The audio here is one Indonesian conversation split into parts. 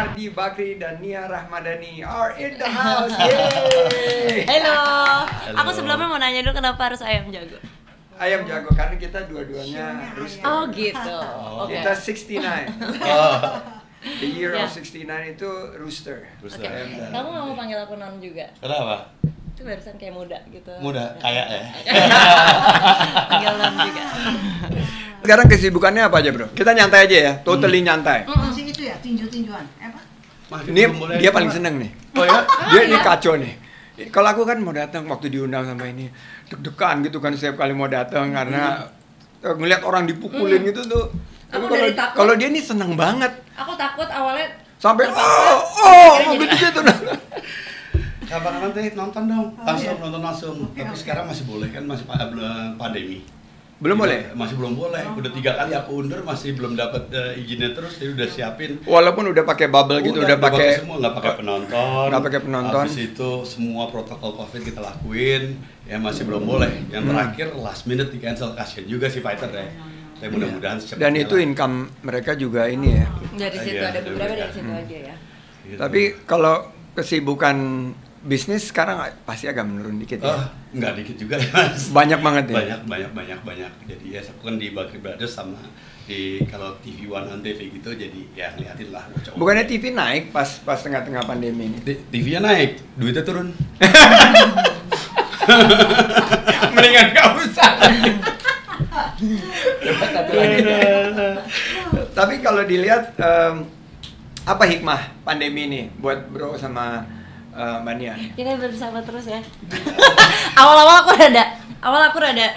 Ardi Bakri dan Nia Rahmadani are in the house. Yeay. Halo. Halo. Aku sebelumnya mau nanya dulu kenapa harus ayam jago? Ayam jago karena kita dua-duanya rooster. Oh gitu. Oke. Kita 69. Oh, The year Ya. of 69 itu rooster. Rooster. Oke. Ayam dan- Kamu nggak mau panggil aku non juga? kenapa? Itu barusan kayak muda gitu. Muda, kayak ya. panggil non juga. Sekarang kesibukannya apa aja bro? Kita nyantai aja ya, totally nyantai. Masih itu ya, tinju-tinjuan. Eh, apa? Masih Ini dia juga. paling seneng nih. Oh ya? Dia ini kacau nih. Kalau aku kan mau datang waktu diundang sama ini deg-degan gitu kan setiap kali mau datang karena eh, ngelihat orang dipukulin gitu tuh. Aku kalau dari takut. kalau dia ini seneng banget Aku takut awalnya sampai oh oh gitu gitu. Kabar nanti nonton dong, Oh, langsung iya. nonton langsung. Tapi sekarang masih boleh kan masih pandemi. Belum Jadi, boleh. Masih belum boleh. Udah tiga kali aku undur masih belum dapat eh, izinnya terus. Jadi udah siapin. Walaupun udah pakai bubble gitu, udah, pakai semua nggak pakai penonton. Nggak pakai penonton. Habis itu semua protokol covid kita lakuin. Ya masih belum boleh. Yang Hmm. terakhir last minute di cancel kasian juga si fighter ya. Tapi mudah-mudahan secepatnya dan itu lah. income mereka juga ini ya. dari situ Iya, ada beberapa iya. dari situ aja ya. Gitu. Tapi kalau kesibukan bisnis sekarang pasti agak menurun dikit Oh, ya. nggak dikit juga ya mas. Banyak banget ya. Banyak, banyak, banyak, banyak. Jadi ya aku kan di Bakri Brothers sama di kalau TV One on TV gitu jadi ya ngeliatin lah. coba. Bukannya TV naik pas pas tengah-tengah pandemi ini. TV-nya naik, duitnya turun. Mendingan gak usah. Coba satu lagi. Tapi kalau dilihat em, apa hikmah pandemi ini buat Bro sama eh, Mbak Nia? Kita bersama terus ya. Awal-awal aku rada, awal aku rada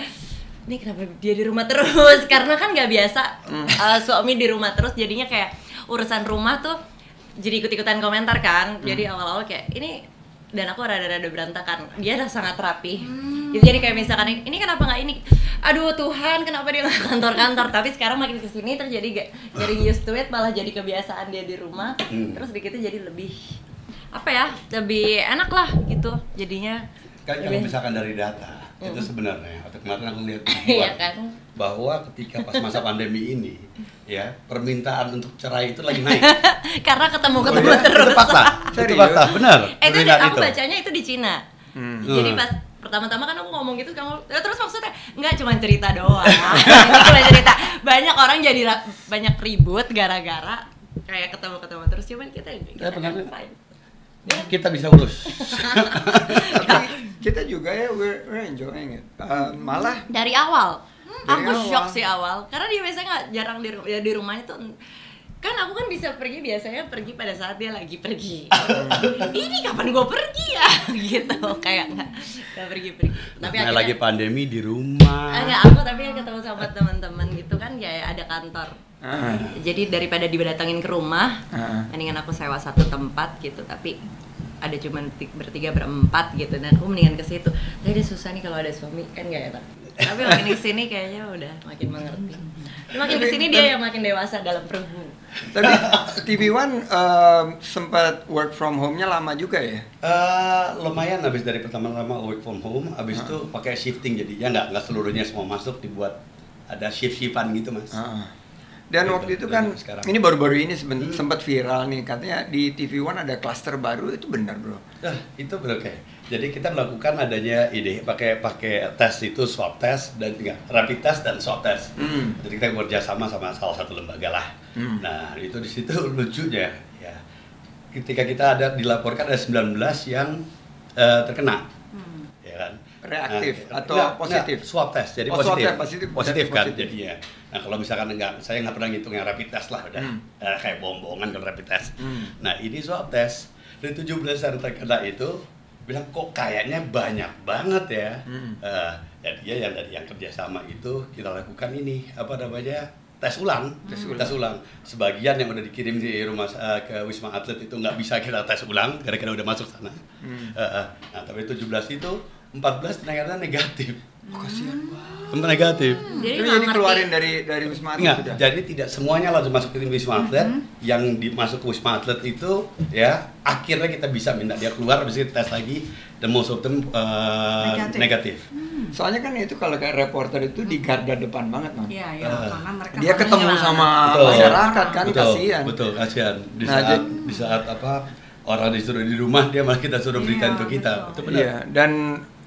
ini kenapa dia di rumah terus? Karena kan nggak biasa uh, suami di rumah terus, jadinya kayak urusan rumah tuh jadi ikut-ikutan komentar kan. Jadi awal-awal kayak ini dan aku rada-rada berantakan. Dia udah sangat rapi. Gitu, jadi kayak misalkan ini kenapa nggak ini? Aduh Tuhan, kenapa dia nggak kantor-kantor? Tapi sekarang makin ke sini terjadi gak jadi used to it, malah jadi kebiasaan dia di rumah. Hmm. Terus dikitnya jadi lebih apa ya lebih enak lah gitu jadinya Kan kalau misalkan dari data, itu sebenarnya atau kemarin aku lihat Iya kan? bahwa ketika pas masa pandemi ini, ya permintaan untuk cerai itu lagi naik. karena ketemu ketemu Oh, iya? terus Itu fakta, itu fakta, benar. eh itu aku bacanya itu di Cina Hmm. jadi Hmm. pas pertama-tama kan aku ngomong gitu kamu "Ya, terus maksudnya nggak cuma cerita doang Ini cuma cerita banyak orang jadi banyak ribut gara-gara kayak ketemu ketemu terus cuman kita kita kan fine. Kita bisa urus. Kita juga ya we're, we're enjoying it. Eh, malah dari awal Dari aku awal. shock sih awal karena dia biasanya nggak jarang di ya di rumahnya tuh kan aku kan bisa pergi biasanya pergi pada saat dia lagi pergi ini kapan gue pergi ya gitu kayak nggak nggak pergi pergi tapi Nah, akhirnya lagi pandemi di rumah. enggak aku tapi ketemu sama teman-teman gitu kan kayak ada kantor ah, jadi daripada didatengin ke rumah ah. mendingan aku sewa satu tempat gitu. Tapi ada cuma ti- bertiga berempat gitu. Dan aku mendingan ke situ. Tapi dia susah nih kalau ada suami. Kan gak enak tapi makin ke sini kayaknya udah makin mengerti. Makin ke sini dia yang makin dewasa dalam perhubungan. Tapi TV One em, sempat work from home-nya lama juga ya. Eh, lumayan habis dari pertama-tama work from home, habis itu pakai shifting. Jadinya nggak nggak seluruhnya semua masuk dibuat ada shift shiftan gitu mas. Ah. Dan Gitu, waktu itu kan dan sekarang. ini baru-baru ini Hmm. sempat viral nih katanya di TV One ada klaster baru itu benar bro. Nah, itu benar kayak. Jadi kita melakukan adanya ide pakai pakai tes itu swab test dan enggak rapid test dan swab test. Hmm. Jadi kita bekerja sama sama salah satu lembaga lah. Hmm. Nah itu di situ lucunya ya. Ketika kita ada dilaporkan ada 19 yang eh, terkena, ya kan? Reaktif Nah, atau enggak, positif? enggak, swab test, jadi Oh, swab positif. test, positif, positif kan positif. jadinya. Nah kalau misalkan enggak, saya nggak pernah ngitung yang rapid test lah udah Hmm. Eh, kayak bohong-bohongan kalau rapid test. Hmm. Nah ini swab test dari 17 yang terkena itu bilang kok kayaknya banyak banget ya. Hmm. Eh, jadi ya yang dari yang kerjasama itu kita lakukan ini apa namanya tes ulang, Tes ulang. Sebagian yang udah dikirim di rumah eh, ke Wisma Atlet itu nggak bisa kita tes ulang gara-gara udah masuk sana. Hmm. Eh, eh, nah tapi 17 itu 14 ternyata negatif. Oh, kasihan banget. Tempat negatif. jadi Jadi, jadi ngerti. keluarin dari dari Wisma Atlet Enggak, udah. jadi tidak semuanya langsung masuk ke Wisma Atlet. Yang dimasuk ke Wisma Atlet itu ya akhirnya kita bisa minta dia keluar habis itu tes lagi dan most of them uh, Negatif. negatif. Soalnya kan itu kalau kayak reporter itu di garda depan banget, Mam. Iya, iya, Ah. karena mereka Dia ketemu sama Betul. masyarakat kan betul, kasihan. Betul, kasihan. Di Nah, saat jadi- di saat apa orang disuruh di rumah dia malah kita suruh berita Iya, untuk kita. betul. Itu benar. Iya, dan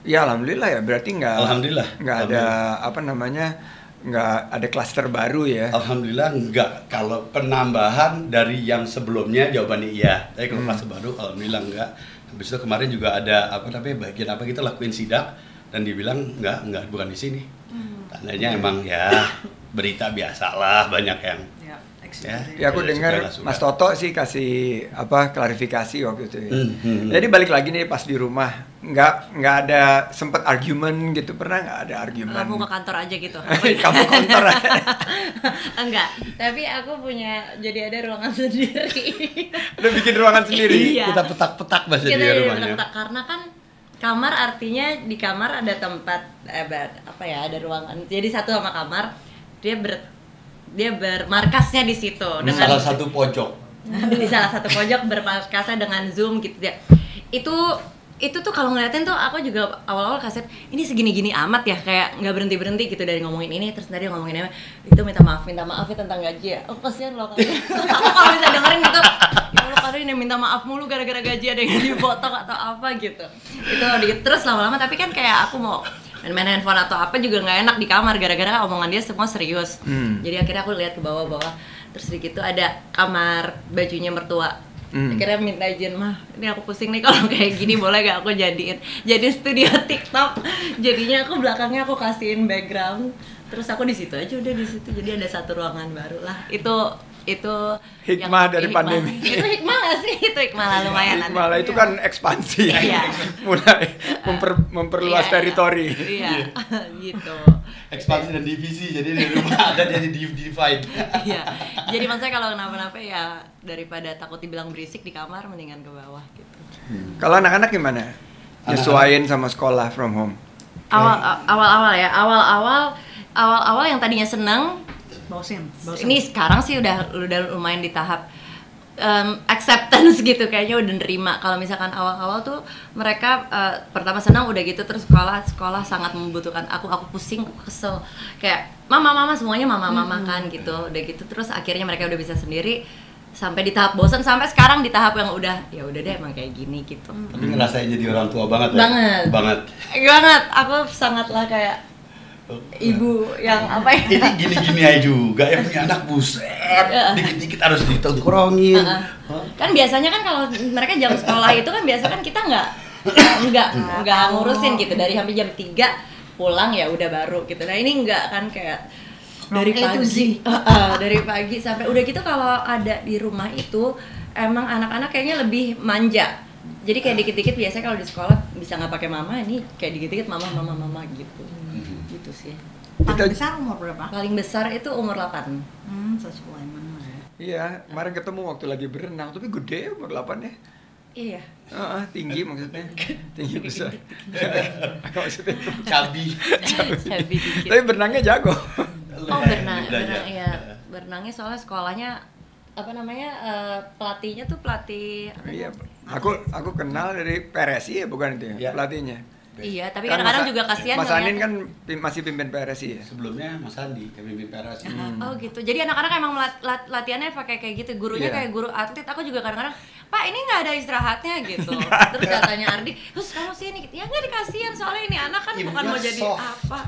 ya alhamdulillah ya berarti nggak Alhamdulillah. nggak ada apa namanya nggak ada klaster baru ya. Alhamdulillah enggak. Kalau penambahan dari yang sebelumnya jawabannya iya. Tapi kalau Hmm. kelas baru alhamdulillah enggak. Habis itu kemarin juga ada apa namanya bagian apa kita lakuin sidak dan dibilang enggak, enggak bukan di sini. Tandanya emang ya berita biasalah banyak yang Ya, Ya. Ya aku dengar nggak. Mas Toto sih kasih apa klarifikasi waktu itu. Ya. Hmm, hmm. Jadi balik lagi nih pas di rumah nggak nggak ada sempet argumen gitu pernah nggak ada argumen. Kamu ke kantor aja gitu. Kamu counter aja. Enggak, tapi aku punya jadi ada ruangan sendiri. Udah bikin ruangan sendiri. Iya. kita petak-petak bahasa Kita dia jadi rumahnya. petak karena kan kamar artinya di kamar ada tempat eh, ber- apa ya ada ruangan. Jadi satu sama kamar dia ber dia bermarkasnya di situ Di salah satu pojok. di salah satu pojok bermarkasnya dengan zoom gitu ya. Itu itu tuh kalau ngeliatin tuh aku juga awal-awal kaset ini segini-gini amat ya kayak nggak berhenti berhenti gitu dari ngomongin ini terus tadi ngomongin ini itu minta maaf minta maaf ya tentang gaji ya. Oh kasihan loh aku kalau bisa dengerin gitu ya Allah kalian yang minta maaf mulu gara-gara gaji ada yang dipotong atau apa gitu. Itu di- terus lama-lama tapi kan kayak aku mau main-main handphone atau apa juga nggak enak di kamar gara-gara omongan dia semua serius. Hmm. jadi akhirnya aku lihat ke bawah-bawah terus di situ ada kamar bajunya mertua Hmm. akhirnya minta izin mah ini aku pusing nih kalau kayak gini boleh gak aku jadiin jadi studio TikTok? Jadinya aku belakangnya aku kasihin background terus aku di situ aja udah di situ. Jadi ada satu ruangan baru lah. Itu itu Hikmah dari hikmah. pandemi. itu hikmah gak sih itu hikmah lah lumayan nanti. Malah itu kan ekspansi. Iya. Mulai memper- memperluas Iya, teritori. iya gitu Ekspansi dan divisi. Jadi di rumah ada jadi div- divide. iya jadi maksudnya kalau kenapa-napa ya daripada takut dibilang berisik di kamar mendingan ke bawah gitu Kalau anak-anak gimana? Nyesuaiin sama sekolah from home. awal awal-awal ya awal-awal awal-awal yang tadinya seneng Bosen, bosen. ini sekarang sih udah udah lumayan di tahap em, acceptance gitu. Kayaknya udah nerima. Kalau misalkan awal-awal tuh mereka eh, pertama senang udah gitu terus sekolah sekolah sangat membutuhkan aku. Aku pusing aku kesel. Kayak mama mama semuanya mama mama kan gitu. Udah gitu terus akhirnya mereka udah bisa sendiri. Sampai di tahap bosan sampai sekarang di tahap yang udah ya udah deh emang kayak gini gitu. Tapi ngerasain jadi orang tua banget ya? Banget. Banget. banget. Aku sangatlah kayak ibu yang apa ya? Ini gini-gini aja juga ya punya anak buset. Iya. Dikit-dikit harus ditongkrongin. Heeh. kan biasanya kan kalau mereka jam sekolah itu kan biasa kan kita nggak nggak nggak ngurusin gitu. Dari hampir jam 3 pulang ya udah baru gitu. Nah ini nggak kan kayak dari pagi. Heeh, dari pagi sampai udah gitu kalau ada di rumah itu emang anak-anak kayaknya lebih manja. Jadi kayak dikit-dikit biasanya kalau di sekolah bisa nggak pakai mama ini kayak dikit-dikit mama mama mama gitu gitu sih Paling Kita- besar umur berapa? paling besar itu umur 8 Hmm, sesuai mana ya. Iya, kemarin ketemu waktu lagi berenang, tapi gede umur 8 ya. iya Heeh, tinggi maksudnya. Tinggi besar. maksudnya. Cabi. Cabi dikit. Tapi berenangnya jago. Oh berenang, berenang ya. Berenangnya soalnya sekolahnya apa namanya eh, pelatihnya tuh pelatih Iya, aku aku kenal dari PRSI ya bukan itu ya, Iya. pelatihnya. Iya, tapi Kan kadang-kadang juga kasihan Mas Anin kan pim- masih pimpin PRSI ya. Sebelumnya Mas Andi, kami di Peras. Oh gitu. Jadi anak-anak emang lat- lat- latihannya pakai kayak gitu. Gurunya Iya. kayak guru atlet. Aku juga kadang-kadang, Pak ini nggak ada istirahatnya gitu. Terus katanya Ardi, terus kamu sini. Ya nggak dikasihan soalnya ini anak kan bukan Ibunya mau jadi soft. apa.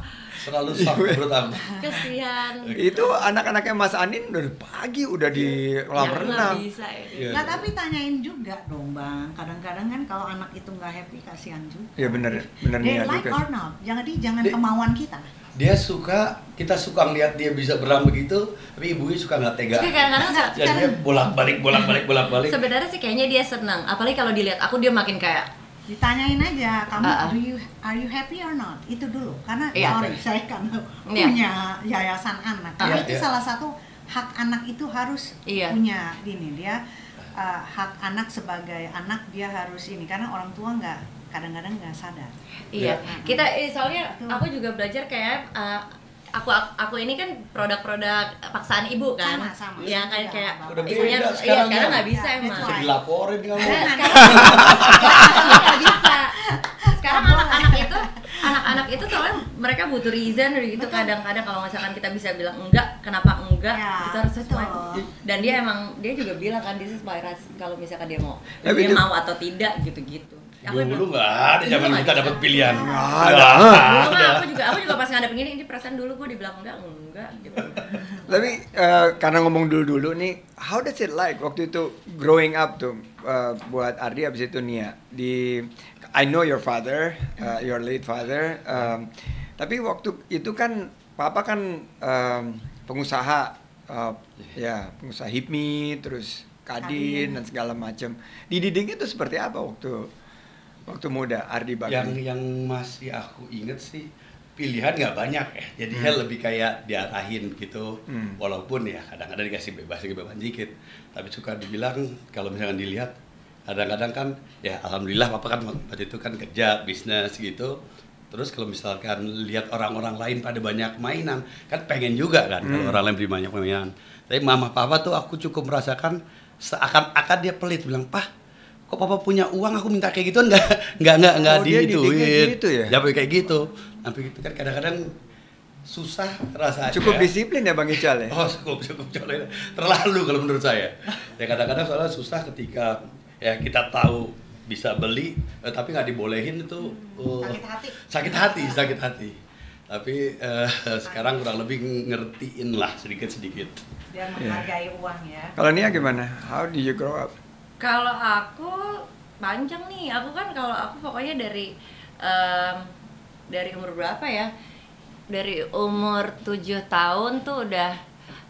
Selalu soft menurut aku. Kasihan. Itu anak-anaknya Mas Anin dari pagi udah di kolam Ya, renang. bisa ya. Iya. Nah tapi tanyain juga dong bang. Kadang-kadang kan kalau anak itu nggak happy kasihan juga. Iya bener, bener They nih like juga. or not. Jangan di jangan Di- kemauan kita. Dia suka, kita suka ngeliat dia bisa berenang begitu, tapi ibunya suka nggak tega. Tapi kadang-kadang Nggak, Jadi dia bolak-balik, bolak-balik, bolak-balik. sebenarnya sih kayaknya dia senang. Apalagi kalau dilihat aku dia makin kayak Ditanyain aja, kamu ah. do you are you happy or not? Itu dulu. Karena Iya. sorry, saya kan Iya. punya yayasan anak. Tapi Iya, itu iya. salah satu hak anak itu harus Iya. punya ini dia uh, hak anak sebagai anak dia harus ini karena orang tua nggak kadang-kadang nggak sadar. Iya, Ya. kita eh, soalnya aku juga belajar kayak uh, aku aku ini kan produk-produk paksaan ibu kan. Sama, sama. Iya kan Iya, kayak. Udah ibunya beda iya sekarang ya. nggak bisa Ya, emang. Bisa dilaporin kamu. Nah, sekarang nggak bisa. Sekarang anak-anak itu anak-anak itu soalnya mereka butuh reason gitu kadang-kadang kalau misalkan kita bisa bilang enggak kenapa enggak Ya, itu harus sesuai dan dia emang dia juga bilang kan this is my rights kalau misalkan dia mau Tapi dia itu- mau atau tidak gitu-gitu Aku Dulu nggak ada Dulu zaman kita dapat pilihan. Nggak ada. Dulu aku juga aku juga pas ngadepin ini ini perasaan dulu gue dibilang enggak enggak gitu Tapi eh, karena ngomong dulu-dulu nih, how does it like waktu itu growing up tuh eh, buat Ardi abis itu Nia di I know your father, eh, your late father. em, tapi waktu itu kan papa kan em, pengusaha eh, ya pengusaha HIPMI terus Kadin Kadin. dan segala macam. Dididiknya itu seperti apa waktu waktu muda Ardi Bakri? yang yang masih aku inget sih pilihan nggak banyak ya jadinya Hmm. lebih kayak diarahin gitu Hmm. walaupun ya kadang-kadang dikasih bebas bebas dikit tapi suka dibilang kalau misalkan dilihat kadang-kadang kan ya alhamdulillah papa kan waktu itu kan kerja bisnis gitu terus kalau misalkan lihat orang-orang lain pada banyak mainan kan pengen juga kan kalau Hmm. orang lain beli banyak mainan tapi mama papa tuh aku cukup merasakan seakan-akan dia pelit bilang pah kok papa punya uang aku minta kayak gituan nggak nggak nggak nggak Oh, didiknya gitu ya? Sampai kayak gitu sampai gitu kan kadang-kadang susah rasanya Cukup disiplin ya Bang Ical ya? oh cukup cukup colek terlalu kalau menurut saya ya kadang-kadang soalnya susah ketika ya kita tahu bisa beli eh, tapi nggak dibolehin itu oh, Sakit hati. sakit hati sakit hati tapi eh, sekarang kurang lebih ngertiin lah sedikit sedikit Dia menghargai uang ya. Kalau Nia gimana? How did you grow up? Kalau aku panjang nih, aku kan kalau aku pokoknya dari em, dari umur berapa ya? Dari umur 7 tahun tuh udah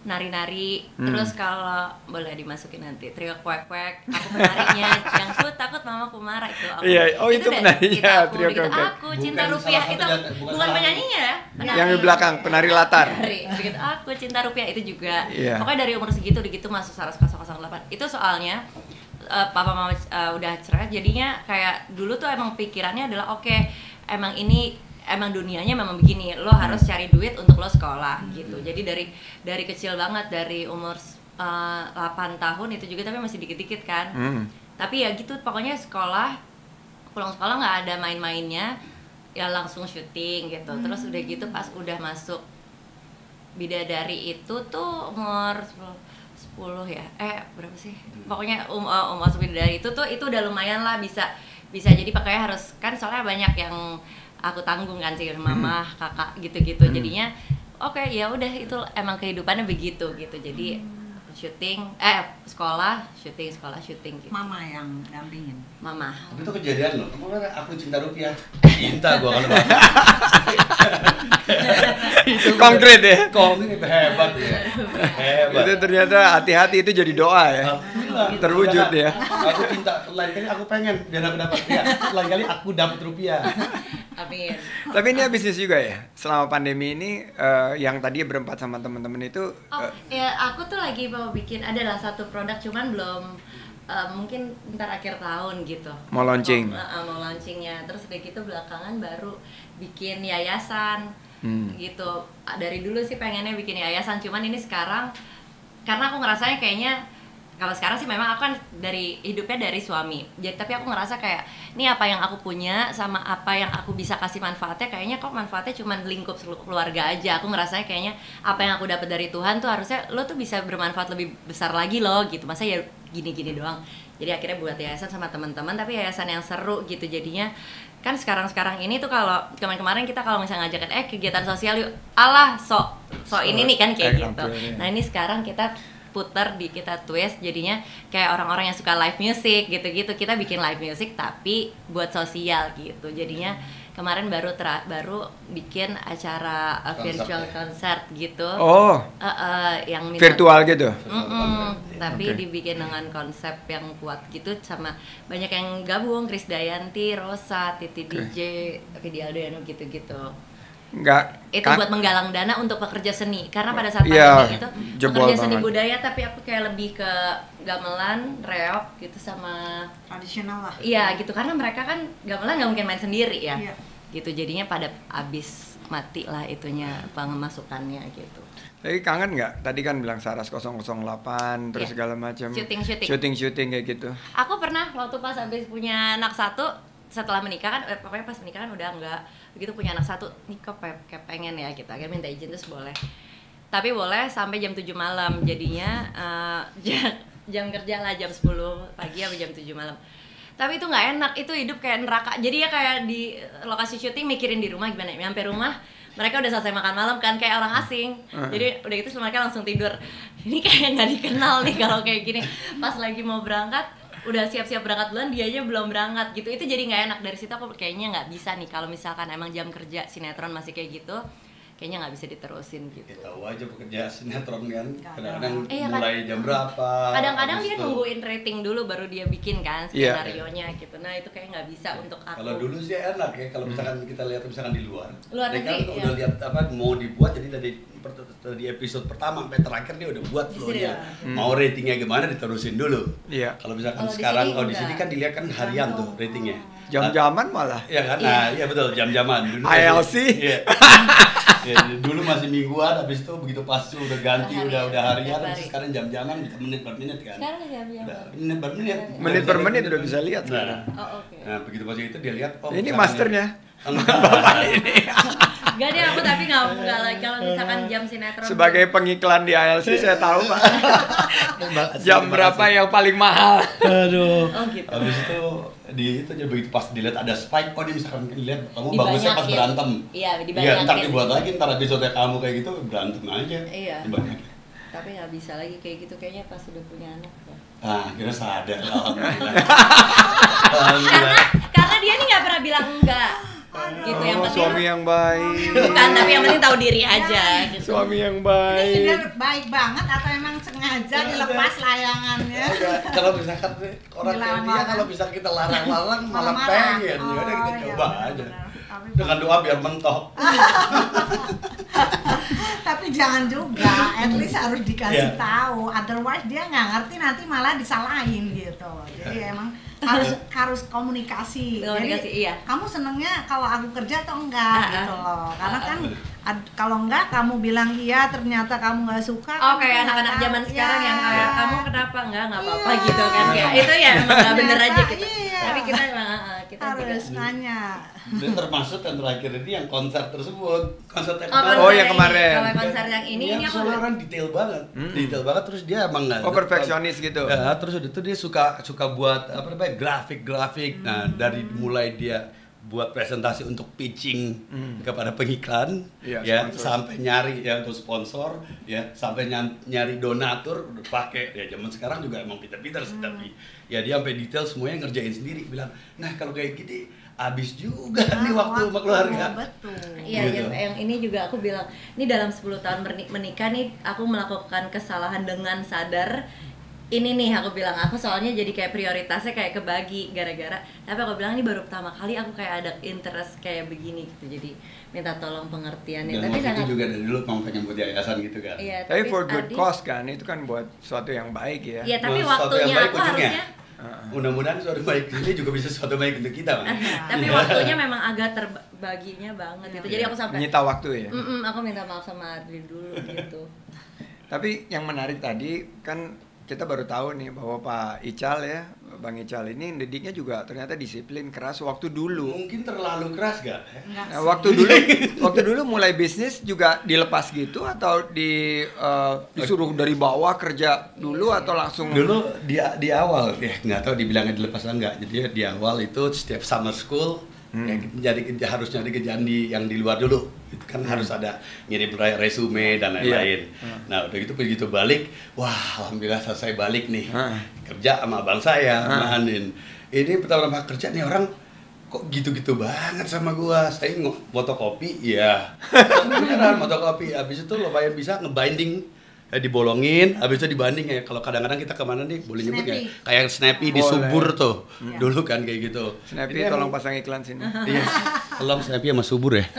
nari-nari. Hmm. Terus kalau boleh dimasukin nanti trio kuek-kuek, aku penarinya yang aku takut mamaku marah itu aku. Iya, oh, itu deh, penarinya, itu aku, trio gitu, kuek-kuek. Aku cinta Bukan rupiah salah itu bukan bukan penyanyinya ya. Yang di belakang, penari latar. Penari, begitu aku cinta rupiah itu juga. Iya. Pokoknya dari umur segitu begitu masuk Saras 008. Itu soalnya eh, papa mama eh, udah cerai jadinya kayak dulu tuh emang pikirannya adalah oke emang ini emang dunianya memang begini lo harus cari duit untuk lo sekolah gitu. Jadi dari dari kecil banget dari umur eh, 8 tahun itu juga tapi masih dikit-dikit kan. Hmm. tapi ya gitu pokoknya sekolah pulang sekolah nggak ada main-mainnya ya langsung syuting gitu. Terus udah gitu pas udah masuk bidadari itu tuh umur 10, 10 ya? Eh berapa sih? Pokoknya um, uh, umur masuk bidadari itu tuh itu udah lumayan lah bisa bisa jadi pakai harus kan soalnya banyak yang aku tanggung kan sih mama kakak gitu-gitu Hmm. jadinya oke ya udah itu emang kehidupannya begitu gitu jadi syuting eh sekolah syuting sekolah syuting gitu Mama yang dampingin. mama Tapi itu kejadian loh. Kemarin aku cinta rupiah. Cinta gua kalau itu konkret ya. Ini hebat ya. Hebat. Itu ternyata hati-hati itu jadi doa ya. Alhamdulillah. Terwujud ya. Aku cinta lain kali aku pengen biar aku dapat ya. Lain kali aku dapat rupiah. amin Tapi ini bisnis juga ya. Selama pandemi ini eh, yang tadi berempat sama teman-teman itu oh eh, ya aku tuh lagi mau bikin adalah satu produk cuman belum eh, mungkin ntar akhir tahun gitu Mau launching. mau, eh, mau launchingnya terus udah gitu belakangan baru bikin yayasan Hmm. gitu dari dulu sih pengennya bikin yayasan cuman ini sekarang karena aku ngerasanya kayaknya kalau sekarang sih memang aku kan dari hidupnya dari suami. Jadi tapi aku ngerasa kayak ini apa yang aku punya sama apa yang aku bisa kasih manfaatnya kayaknya kok manfaatnya cuma lingkup keluarga aja. Aku ngerasanya kayaknya apa yang aku dapat dari Tuhan tuh harusnya lo tuh bisa bermanfaat lebih besar lagi loh gitu. Masa ya gini-gini doang. Jadi akhirnya buat yayasan sama teman-teman tapi yayasan yang seru gitu. Jadinya kan sekarang-sekarang ini tuh kalau kemarin-kemarin kita kalau misalnya ngajakin eh kegiatan sosial yuk. Alah sok sok ini nih kan kayak gitu. nah ini sekarang kita puter di kita twist jadinya kayak orang-orang yang suka live music gitu-gitu kita bikin live music tapi buat sosial gitu jadinya kemarin baru tera- baru bikin acara uh, Konser virtual ya? concert gitu oh, Uh, uh, yang misal- virtual gitu. Mm-mm, tapi Oke. dibikin dengan konsep yang kuat gitu sama banyak yang gabung Kris Dayanti, Rosa, Titi Oke. DJ, Vidi Aldoano gitu-gitu. Enggak Itu kan- buat menggalang dana untuk pekerja seni karena pada saat Iya, pandemi itu pekerja seni banget. budaya tapi aku kayak lebih ke gamelan, reok gitu sama Tradisional lah. iya gitu karena mereka kan gamelan nggak mungkin main sendiri ya. Iya. Gitu jadinya pada abis mati lah itunya pemasukannya gitu. Tapi kangen nggak? Tadi kan bilang Saras 008 terus Iya. segala macam. Syuting-syuting. Syuting-syuting kayak gitu. Aku pernah waktu pas habis punya anak satu setelah menikah kan eh, pokoknya pas menikah kan udah enggak begitu punya anak satu nih kok kayak pengen ya kita akhirnya minta izin terus boleh. Tapi boleh sampai jam 7 malam. Jadinya eh, jam, jam kerja lah jam 10 pagi sampai jam 7 malam. Tapi itu nggak enak itu hidup kayak neraka. Jadi ya kayak di lokasi syuting mikirin di rumah gimana. Nyampe rumah mereka udah selesai makan malam kan kayak orang asing. Jadi udah gitu mereka langsung tidur. Ini kayak nggak dikenal nih kalau kayak gini. Pas lagi mau berangkat udah siap-siap berangkat duluan dia aja belum berangkat gitu. Itu jadi nggak enak. Dari situ aku kayaknya nggak bisa nih kalau misalkan emang jam kerja sinetron masih kayak gitu kayaknya nggak bisa diterusin gitu Ya tahu aja pekerja sinetron kan. Kadang. Kadang-kadang Iya, kan. mulai jam berapa. kadang-kadang dia itu- nungguin rating dulu baru dia bikin kan Iya. skenario nya gitu nah itu kayak nggak bisa untuk aku Kalau dulu sih enak ya, kalau misalkan kita lihat misalkan di luar. Luar dia kan negeri, udah ya. lihat apa mau dibuat jadi dari dari episode pertama sampai terakhir dia udah buat flow-nya. Iya. Mau ratingnya gimana diterusin dulu. Iya. Kalau misalkan di sekarang kalau di sini kan dilihat kan harian tuh ratingnya. Jam-jaman malah. Iya kan? Iya. Nah, iya betul jam-jaman dulu. ILC. Iya. Ya, dulu masih mingguan habis itu begitu pas udah ganti Harian. udah udah harian hari. sekarang jam-jaman bisa menit per menit kan. sekarang jam-jam Udah, menit per menit. Menit per menit udah bisa lihat Nah, oh oke Nah, begitu pas itu dia lihat oh Ini masternya. Enggak. Gak deh aku tapi nggak nggak lagi kalau misalkan jam sinetron Sebagai pengiklan di ILC saya tahu Pak. Jam berapa yang paling mahal? Aduh. Oh, gitu. Habis itu di itu aja begitu pas dilihat ada spike, oh ini misalkan dilihat kamu bagusnya pas berantem. Iya, Iya, dibanyakin. ntar dibuat lagi ntar episode kamu kayak gitu berantem aja. Iya. Dibanyakin. tapi nggak bisa lagi kayak gitu kayaknya pas udah punya anak ya. Nah, akhirnya sadar alhamdulillah. karena alhamdulillah. karena dia nih nggak pernah bilang enggak gitu yang Oh, penting suami yang baik. bukan tapi yang penting tahu diri aja gitu. Suami yang Ini dia baik. baik banget atau emang sengaja dilepas layangannya? Enggak, kalau misalkan orang kayak dia kalau bisa kita larang-larang malah pengen. Ya udah kita Oh, iya, coba benar, aja dengan doa biar mentok. Tapi jangan juga, at least harus dikasih Iya. tahu, otherwise dia nggak ngerti nanti malah disalahin gitu. Jadi emang harus harus komunikasi. Komunikasi, Jadi iya. kamu senengnya kalau aku kerja atau enggak Ah, ah. gitu loh. Karena kan ad- kalau enggak kamu bilang iya ternyata kamu nggak suka. Oh kan kayak anak-anak zaman tahu. sekarang yang Iya. kayak kamu kenapa enggak nggak apa-apa Iya. gitu kan kayak itu ya emang nggak bener aja gitu. Iya. Tapi kita emang kita harus juga. nanya. dan termasuk yang terakhir ini yang konser tersebut konser yang Oh, kemarin. Oh, yang kemarin. Kalau konser yang ini Yang ini aku soalnya kan detail banget Hmm. detail banget terus dia emang nggak Oh, perfeksionis gitu. ya, terus udah itu dia suka suka buat apa namanya grafik grafik nah Hmm. dari mulai dia buat presentasi untuk pitching Hmm. kepada pengiklan Iya, ya sponsor. sampai nyari ya untuk sponsor ya sampai nyari donatur udah pakai ya zaman sekarang juga emang Peter sih tapi ya dia sampai detail semuanya ngerjain sendiri bilang nah kalau kayak gini habis juga nih Ah, waktu sama keluarga Betul. Iya, Gitu. yang, yang ini juga aku bilang, ini dalam 10 tahun menikah nih aku melakukan kesalahan dengan sadar. Ini nih aku bilang, aku soalnya jadi kayak prioritasnya kayak kebagi gara-gara. Tapi aku bilang ini baru pertama kali aku kayak ada interest kayak begini gitu. Jadi minta tolong pengertiannya. dan Tapi sangat itu juga dari dulu mau pengen buat yayasan gitu kan Iya, Tapi for good Adi- cause kan, itu kan buat suatu yang baik ya. Iya, tapi yang waktunya baik aku ujungnya. harusnya Heeh. mudah-mudahan suatu baik ini juga bisa suatu baik untuk kita kan tapi waktunya memang agak terbaginya banget gitu. Jadi aku sampai Menyita waktu ya. Mm-mm, aku minta maaf sama Adli dulu gitu. Tapi yang menarik tadi kan kita baru tahu nih bahwa Pak Ical ya, Bang Ical ini didiknya juga ternyata disiplin keras waktu dulu. mungkin terlalu keras gak Enggak Nah, sih. waktu dulu waktu dulu mulai bisnis juga dilepas gitu atau di eh, disuruh dari bawah kerja dulu atau langsung? Dulu di di awal ya nggak tahu dibilangnya dilepas atau enggak jadi di awal itu setiap summer school ya, jadi harus nyari kerjaan di yang di luar dulu kan harus ada ngirim re- resume dan lain-lain. Nah udah gitu begitu balik wah alhamdulillah selesai balik nih. Hah. kerja sama abang saya Hah. sama Anin ini pertama-tama kerja nih orang kok gitu-gitu banget sama gua? Saya fotokopi ya beneran fotokopi. Habis itu lumayan bisa ngebinding eh, dibolongin, habis itu dibanding ya. Kalau kadang-kadang kita ke mana nih, boleh nyebut? Snappy. Kayak snappy di Boleh. subur tuh, Iya. dulu kan kayak gitu. Snappy Ini tolong emang- pasang iklan sini. Iya, tolong snappy sama subur ya.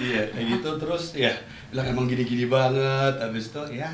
iya, kayak gitu terus ya bilang emang gini-gini banget. Habis itu ya,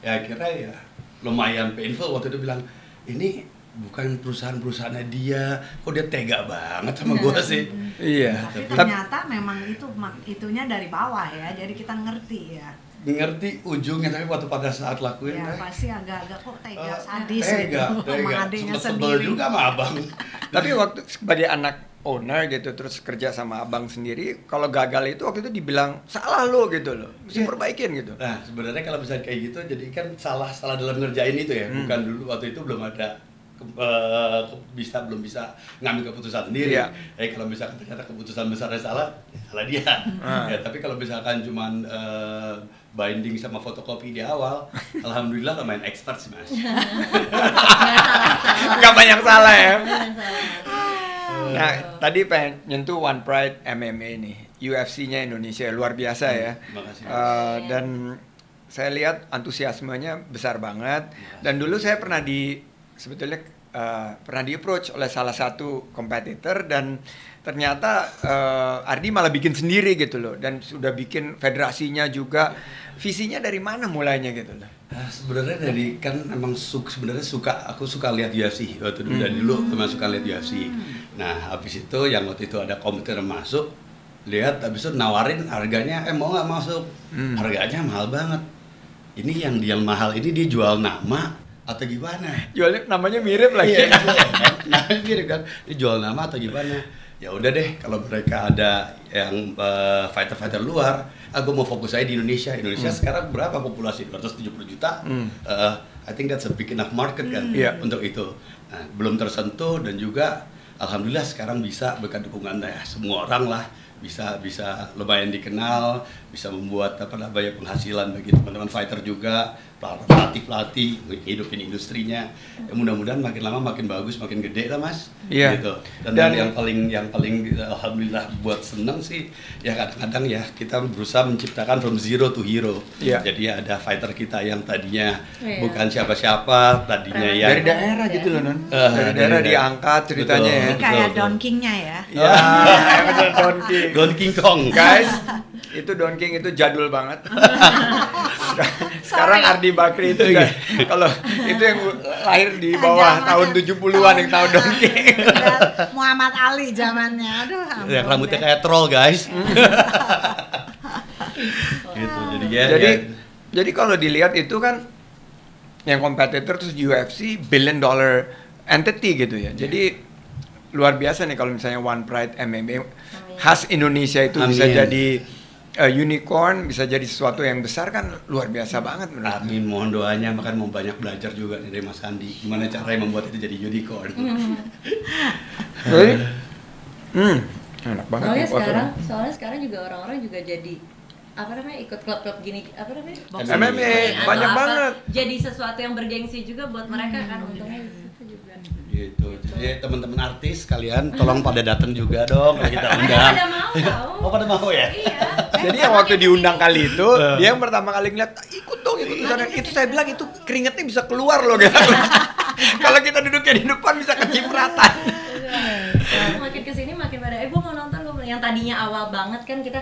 ya akhirnya ya lumayan painful waktu itu bilang ini bukan perusahaan-perusahaannya dia, kok dia tega banget sama gua sih. Iya. Tapi Tapi ternyata memang itu itunya dari bawah ya, jadi kita ngerti ya. ngerti ujungnya tapi waktu pada saat lakuin ya teh, pasti agak-agak kok tega eh, sadis tega, gitu sama tega. adiknya sendiri juga sama abang Tapi waktu sebagai anak owner gitu terus kerja sama abang sendiri, kalau gagal itu waktu itu dibilang salah lo gitu loh, mesti Iya. perbaikin gitu. Nah, sebenarnya kalau misalnya kayak gitu, jadi kan salah salah dalam ngerjain itu ya, Hmm. bukan dulu waktu itu belum ada ke- ke- bisa belum bisa ngambil keputusan sendiri. Iya. Eh kalau misalkan ternyata keputusan besarnya salah, ya salah dia. Ah. Ya, tapi kalau misalkan cuman eh, binding sama fotokopi di awal, alhamdulillah lumayan expert sih mas. Nggak banyak salah ya. Nah, tadi pengen nyentuh One Pride MMA nih, UFC-nya Indonesia luar biasa ya. Makasih. Eh, dan saya lihat antusiasmenya besar banget. Dan dulu saya pernah di sebetulnya eh, pernah di approach oleh salah satu kompetitor dan ternyata eh, Ardi malah bikin sendiri gitu loh dan sudah bikin federasinya juga. Visinya dari mana mulainya gitu loh? Nah, sebenarnya dari kan emang suka sebenarnya suka aku suka lihat UFC waktu dulu dari Hmm. dulu emang suka lihat UFC. Nah habis itu yang waktu itu ada komputer masuk lihat habis itu nawarin harganya eh mau nggak masuk Hmm. harganya mahal banget. Ini yang dia mahal ini dia jual nama atau gimana? Jualnya namanya mirip lagi. Iya, iya, kan? Nah, mirip kan. Dia jual nama atau gimana? Ya udah deh, kalau mereka ada yang eh, fighter-fighter luar, aku mau fokus aja di Indonesia. Indonesia sekarang berapa populasi? 270 juta. Hmm. Eh, I think that's a big enough market kan Iya. untuk itu. Nah, belum tersentuh dan juga alhamdulillah sekarang bisa berkat dukungan ya semua orang lah bisa bisa lumayan dikenal, bisa membuat apa namanya penghasilan bagi teman-teman fighter juga, pelatih pelatih hidupin industrinya. Ya, mudah-mudahan makin lama makin bagus, makin gede lah mas. Iya. Gitu. Dan, Dan- yang paling yang paling alhamdulillah buat seneng sih ya kadang-kadang ya kita berusaha menciptakan from zero to hero. Iya. Jadi ada fighter kita yang tadinya Iya. bukan siapa-siapa, tadinya yang dari daerah gitu loh non. Eh, dari dari daerah diangkat ceritanya Betul. ya. ini kayak betul. Don King-nya ya Ya, Don King. Don King Kong. Guys, itu Don King itu jadul banget. Sekarang Sorry. Ardi Bakri itu ya, kalau itu yang lahir di bawah tahun 70-an yang tahu Don King. Muhammad Ali zamannya aduh Yang rambutnya kayak troll guys. gitu. Jadi ya. jadi ya. jadi kalau dilihat itu kan yang kompetitor terus UFC billion dollar entity gitu ya. Jadi luar biasa nih kalau misalnya One Pride MMA khas Indonesia itu bisa Amin. jadi uh, unicorn, bisa jadi sesuatu yang besar kan luar biasa banget menurut Amin, mohon doanya, makan mau banyak belajar juga nih dari Mas Andi. Gimana caranya membuat itu jadi unicorn. Jadi, hmm, enak banget. Soalnya sekarang, soalnya sekarang juga orang-orang juga jadi apa namanya ikut klub-klub gini apa namanya. MMA, banyak apa, banget. jadi sesuatu yang bergengsi juga buat mereka kan untungnya juga Gitu. Jadi teman-teman artis kalian tolong pada datang juga dong kalau kita undang. pada mau tahu Oh, pada mau ya? iya Jadi yang waktu diundang kali itu, Eh. dia yang pertama kali ngeliat, ikut dong, ikut sana." Itu saya bilang itu keringetnya bisa keluar loh, gitu. Kalau kita duduknya di depan bisa kecipratan. Iya. makin ke sini makin pada eh gue mau nonton gue mau-" yang tadinya awal banget kan kita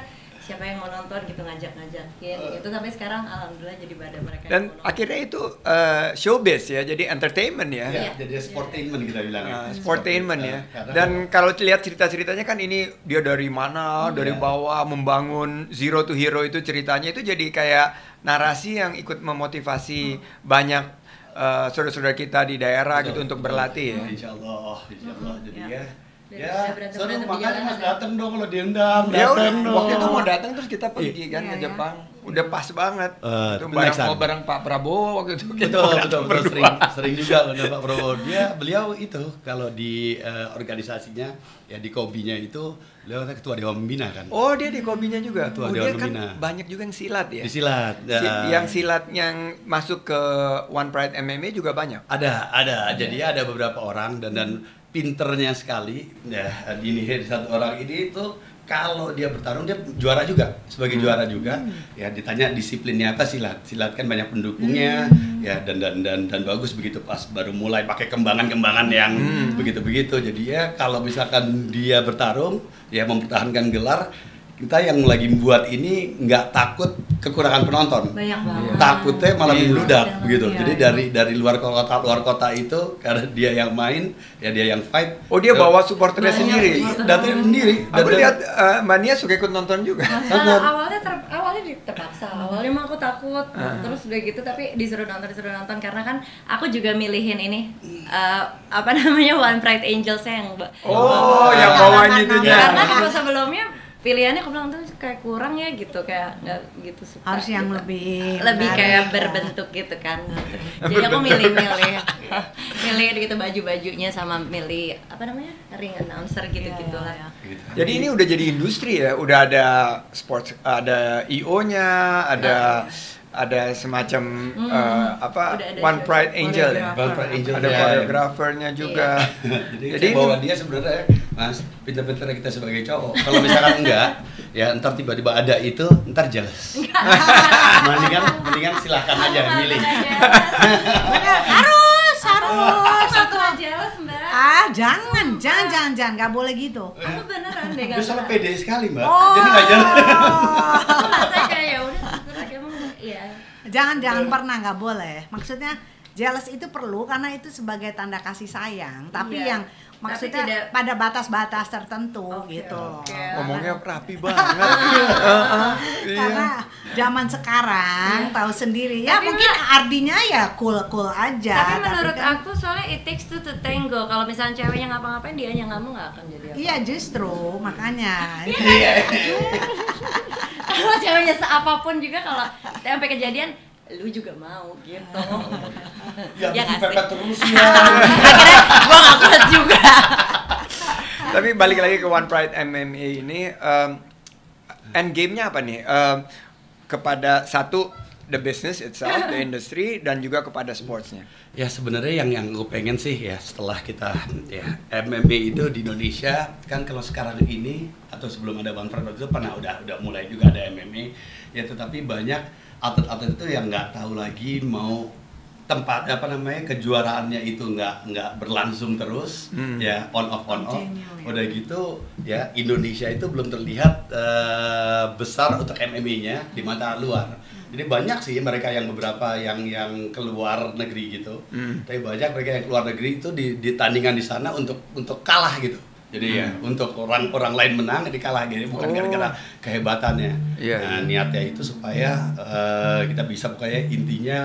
siapa yang mau nonton gitu ngajak-ngajakin itu sampai sekarang alhamdulillah jadi pada mereka Dan akhirnya itu eh, showbiz ya, jadi entertainment ya. Iya. Ya, jadi sportainment kita bilang. ya. Nah, sportainment ya. Karena- Dan kalau lihat cerita-ceritanya kan ini dia dari mana, dari Iya. bawah membangun zero to hero itu ceritanya itu jadi kayak narasi yang ikut memotivasi banyak eh, saudara-saudara kita di daerah gitu Betul, untuk betul. berlatih ya. Insya Allah, insya Allah. Jadi Ya. Ya, seru makanya mas ya. datang dong kalau diundang, Ya udah, datang dong. waktu itu mau datang terus kita pergi kan Iya, ke iya. Jepang. Udah pas banget. Eh, itu bareng mau bareng Pak Prabowo waktu itu kita betul betul betul sering sering juga udah Pak Prabowo dia beliau itu kalau di eh, organisasinya ya di kobinya itu beliau kan ketua dewan pembina kan Oh, dia di kobinya juga. Ketua Oh, dia Dewan kan Pembina. banyak juga yang silat ya. di silat Si- Ya. yang silat yang masuk ke One Pride MMA juga banyak. ada ada jadi ada beberapa orang dan dan pinternya sekali. Ya ini satu orang ini itu kalau dia bertarung dia juara juga sebagai juara juga. Ya ditanya disiplinnya apa silat silat kan banyak pendukungnya. Ya dan dan dan dan bagus begitu pas baru mulai pakai kembangan-kembangan yang Hmm. begitu-begitu. Jadi ya kalau misalkan dia bertarung ya mempertahankan gelar kita yang lagi buat ini nggak takut kekurangan penonton banyak banget Iya. takutnya malah Iya. membludak begitu. Iya, Jadi iya. dari dari luar kota luar kota itu karena dia yang main, ya dia yang fight. Oh, dia Eh, bawa supporternya Banyak sendiri. supporter. datanya sendiri. Aku lihat eh, Mbak Nia suka ikut nonton juga. Nah, awalnya ter, awalnya terpaksa awalnya mah aku takut Ah. terus udah gitu tapi disuruh nonton disuruh nonton karena kan aku juga milihin ini eh, apa namanya One Pride Angels yang Oh, yang bawain itunya. karena kalau sebelumnya pilihannya aku bilang tuh kayak kurang ya gitu kayak nggak gitu suka Harus yang gitu. lebih lebih menarik, kayak ya. berbentuk gitu kan. Jadi aku milih-milih milih gitu baju-bajunya sama milih apa namanya ring announcer Iya, lah iya, Gitu. Jadi ini udah jadi industri ya, udah ada sports, ada IO-nya, ada ada semacam Hmm, eh, apa ada One juga. Pride Angel ya, One Pride Angel ada ya. koreografernya juga. Jadi, Jadi ini- bawa dia sebenarnya mas pinter-pinter kita sebagai cowok. Kalau misalkan enggak, ya ntar tiba-tiba ada itu, ntar jelas. mendingan, mendingan silahkan aja milih. Harus harus jealous mbak ah jangan jangan jangan jangan nggak boleh gitu Aku beneran deh soalnya pernah. pede sekali mbak. Oh. Jadi nggak kayak ya udah terserah emang ya jangan jangan pernah nggak boleh maksudnya jealous itu perlu karena itu sebagai tanda kasih sayang tapi Iya. yang Tapi maksudnya tidak- pada batas-batas tertentu Oke, gitu oke. ngomongnya rapi banget. Heeh, iya. karena zaman sekarang Iya. tahu sendiri ya Tapi mungkin artinya ya cool cool aja tapi menurut kan- aku soalnya it takes two to tango kalau misalnya ceweknya ngapa-ngapain dia yang kamu nggak akan jadi apa iya justru makanya Iya. kalau ceweknya seapapun juga kalau sampai kejadian lu juga mau gitu Ya, Ya dipepet terus ya. akhirnya gua nggak kuat juga Tapi balik lagi ke One Pride MMA ini, um, end game-nya apa nih? Um, kepada satu the business itself, the industry, dan juga kepada sportsnya. Ya sebenarnya yang yang gue pengen sih ya setelah kita ya MMA itu di Indonesia kan kalau sekarang ini atau sebelum ada One Pride itu pernah udah udah mulai juga ada MMA ya tetapi banyak atlet-atlet itu yang nggak tahu lagi mau tempat apa namanya kejuaraannya itu nggak nggak berlangsung terus Hmm. ya on off on off ya. udah gitu ya Indonesia itu belum terlihat eh, besar untuk MMA-nya di mata luar jadi banyak sih mereka yang beberapa yang yang keluar negeri gitu Hmm. tapi banyak mereka yang keluar negeri itu di, di tandingan di sana untuk untuk kalah gitu jadi ya untuk orang orang lain menang jadi kalah gitu bukan Oh. gara-gara kehebatannya Iya, nah iya. niatnya itu supaya eh, kita bisa pokoknya intinya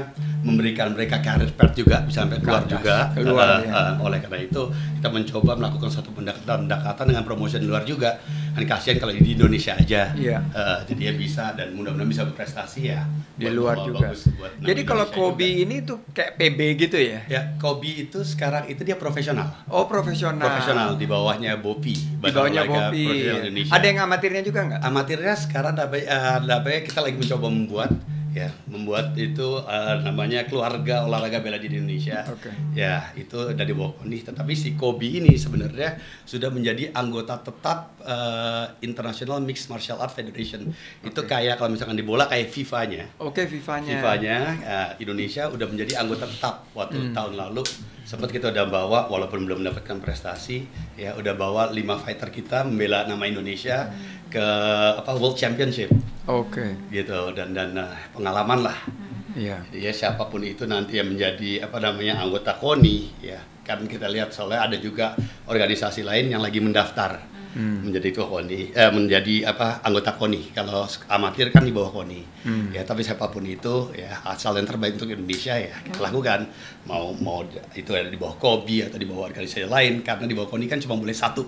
memberikan mereka karir pet juga bisa sampai keluar atas, juga keluar, Eh, ya. eh, oleh karena itu kita mencoba melakukan satu pendekatan pendekatan dengan promosi di luar juga kan kasihan kalau di Indonesia aja Iya. Eh, jadi dia bisa dan mudah-mudahan bisa berprestasi ya Di luar juga. buat Jadi kalau Kobe juga. ini tuh kayak PB gitu ya? ya Kobe itu sekarang itu dia profesional Oh profesional. profesional di bawahnya Bopi Di bawahnya Bobi. Ada yang amatirnya juga nggak? amatirnya sekarang dapat kita lagi mencoba membuat ya membuat itu eh, namanya keluarga olahraga bela diri Indonesia Oke. ya itu dari bawah nih tetapi si Kobe ini sebenarnya sudah menjadi anggota tetap eh, International Mixed Martial Art Federation itu Oke. kayak kalau misalkan di bola kayak FIFA-nya Oke, FIFA-nya. FIFA-nya eh, Indonesia udah menjadi anggota tetap waktu Hmm. tahun lalu sempat kita udah bawa walaupun belum mendapatkan prestasi ya udah bawa lima fighter kita membela nama Indonesia ke apa World Championship Oke. gitu dan dan eh, pengalaman lah Iya. ya siapa pun itu nanti yang menjadi apa namanya anggota KONI ya kan kita lihat soalnya ada juga organisasi lain yang lagi mendaftar Hmm. menjadi ke KONI eh, menjadi apa anggota KONI kalau amatir kan di bawah KONI Hmm. ya tapi siapa pun itu ya asal yang terbaik untuk Indonesia ya kita lakukan mau mau itu ada di bawah KOBI atau di bawah organisasi lain karena di bawah KONI kan cuma boleh satu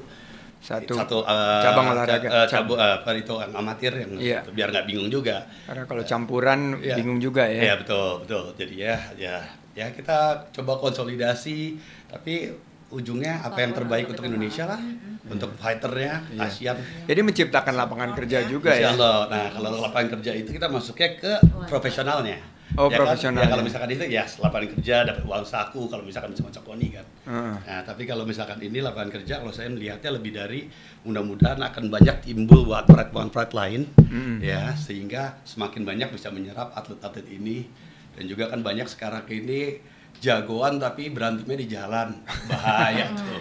Satu, eh, cabang olahraga. eh, cabu- eh, apa itu amatir yang Iya. biar nggak bingung juga Karena kalau campuran Iya. bingung juga ya. Iya betul betul. Jadi ya ya ya kita coba konsolidasi tapi ujungnya apa yang terbaik untuk Indonesia lah untuk fighternya Iya. ASEAN. Jadi menciptakan lapangan kerja juga Insya ya. Allah. Nah kalau lapangan kerja itu kita masuknya ke profesionalnya. Oh, Ya kan? profesionalnya. Ya, kalau misalkan itu ya lapangan kerja dapat uang saku kalau misalkan bisa koni kan. Heeh. Nah, tapi kalau misalkan ini lapangan kerja, kalau saya melihatnya lebih dari mudah-mudahan akan banyak timbul buat pride lain, Mm. ya sehingga semakin banyak bisa menyerap atlet-atlet ini dan juga kan banyak sekarang ini jagoan tapi berantemnya di jalan bahaya tuh.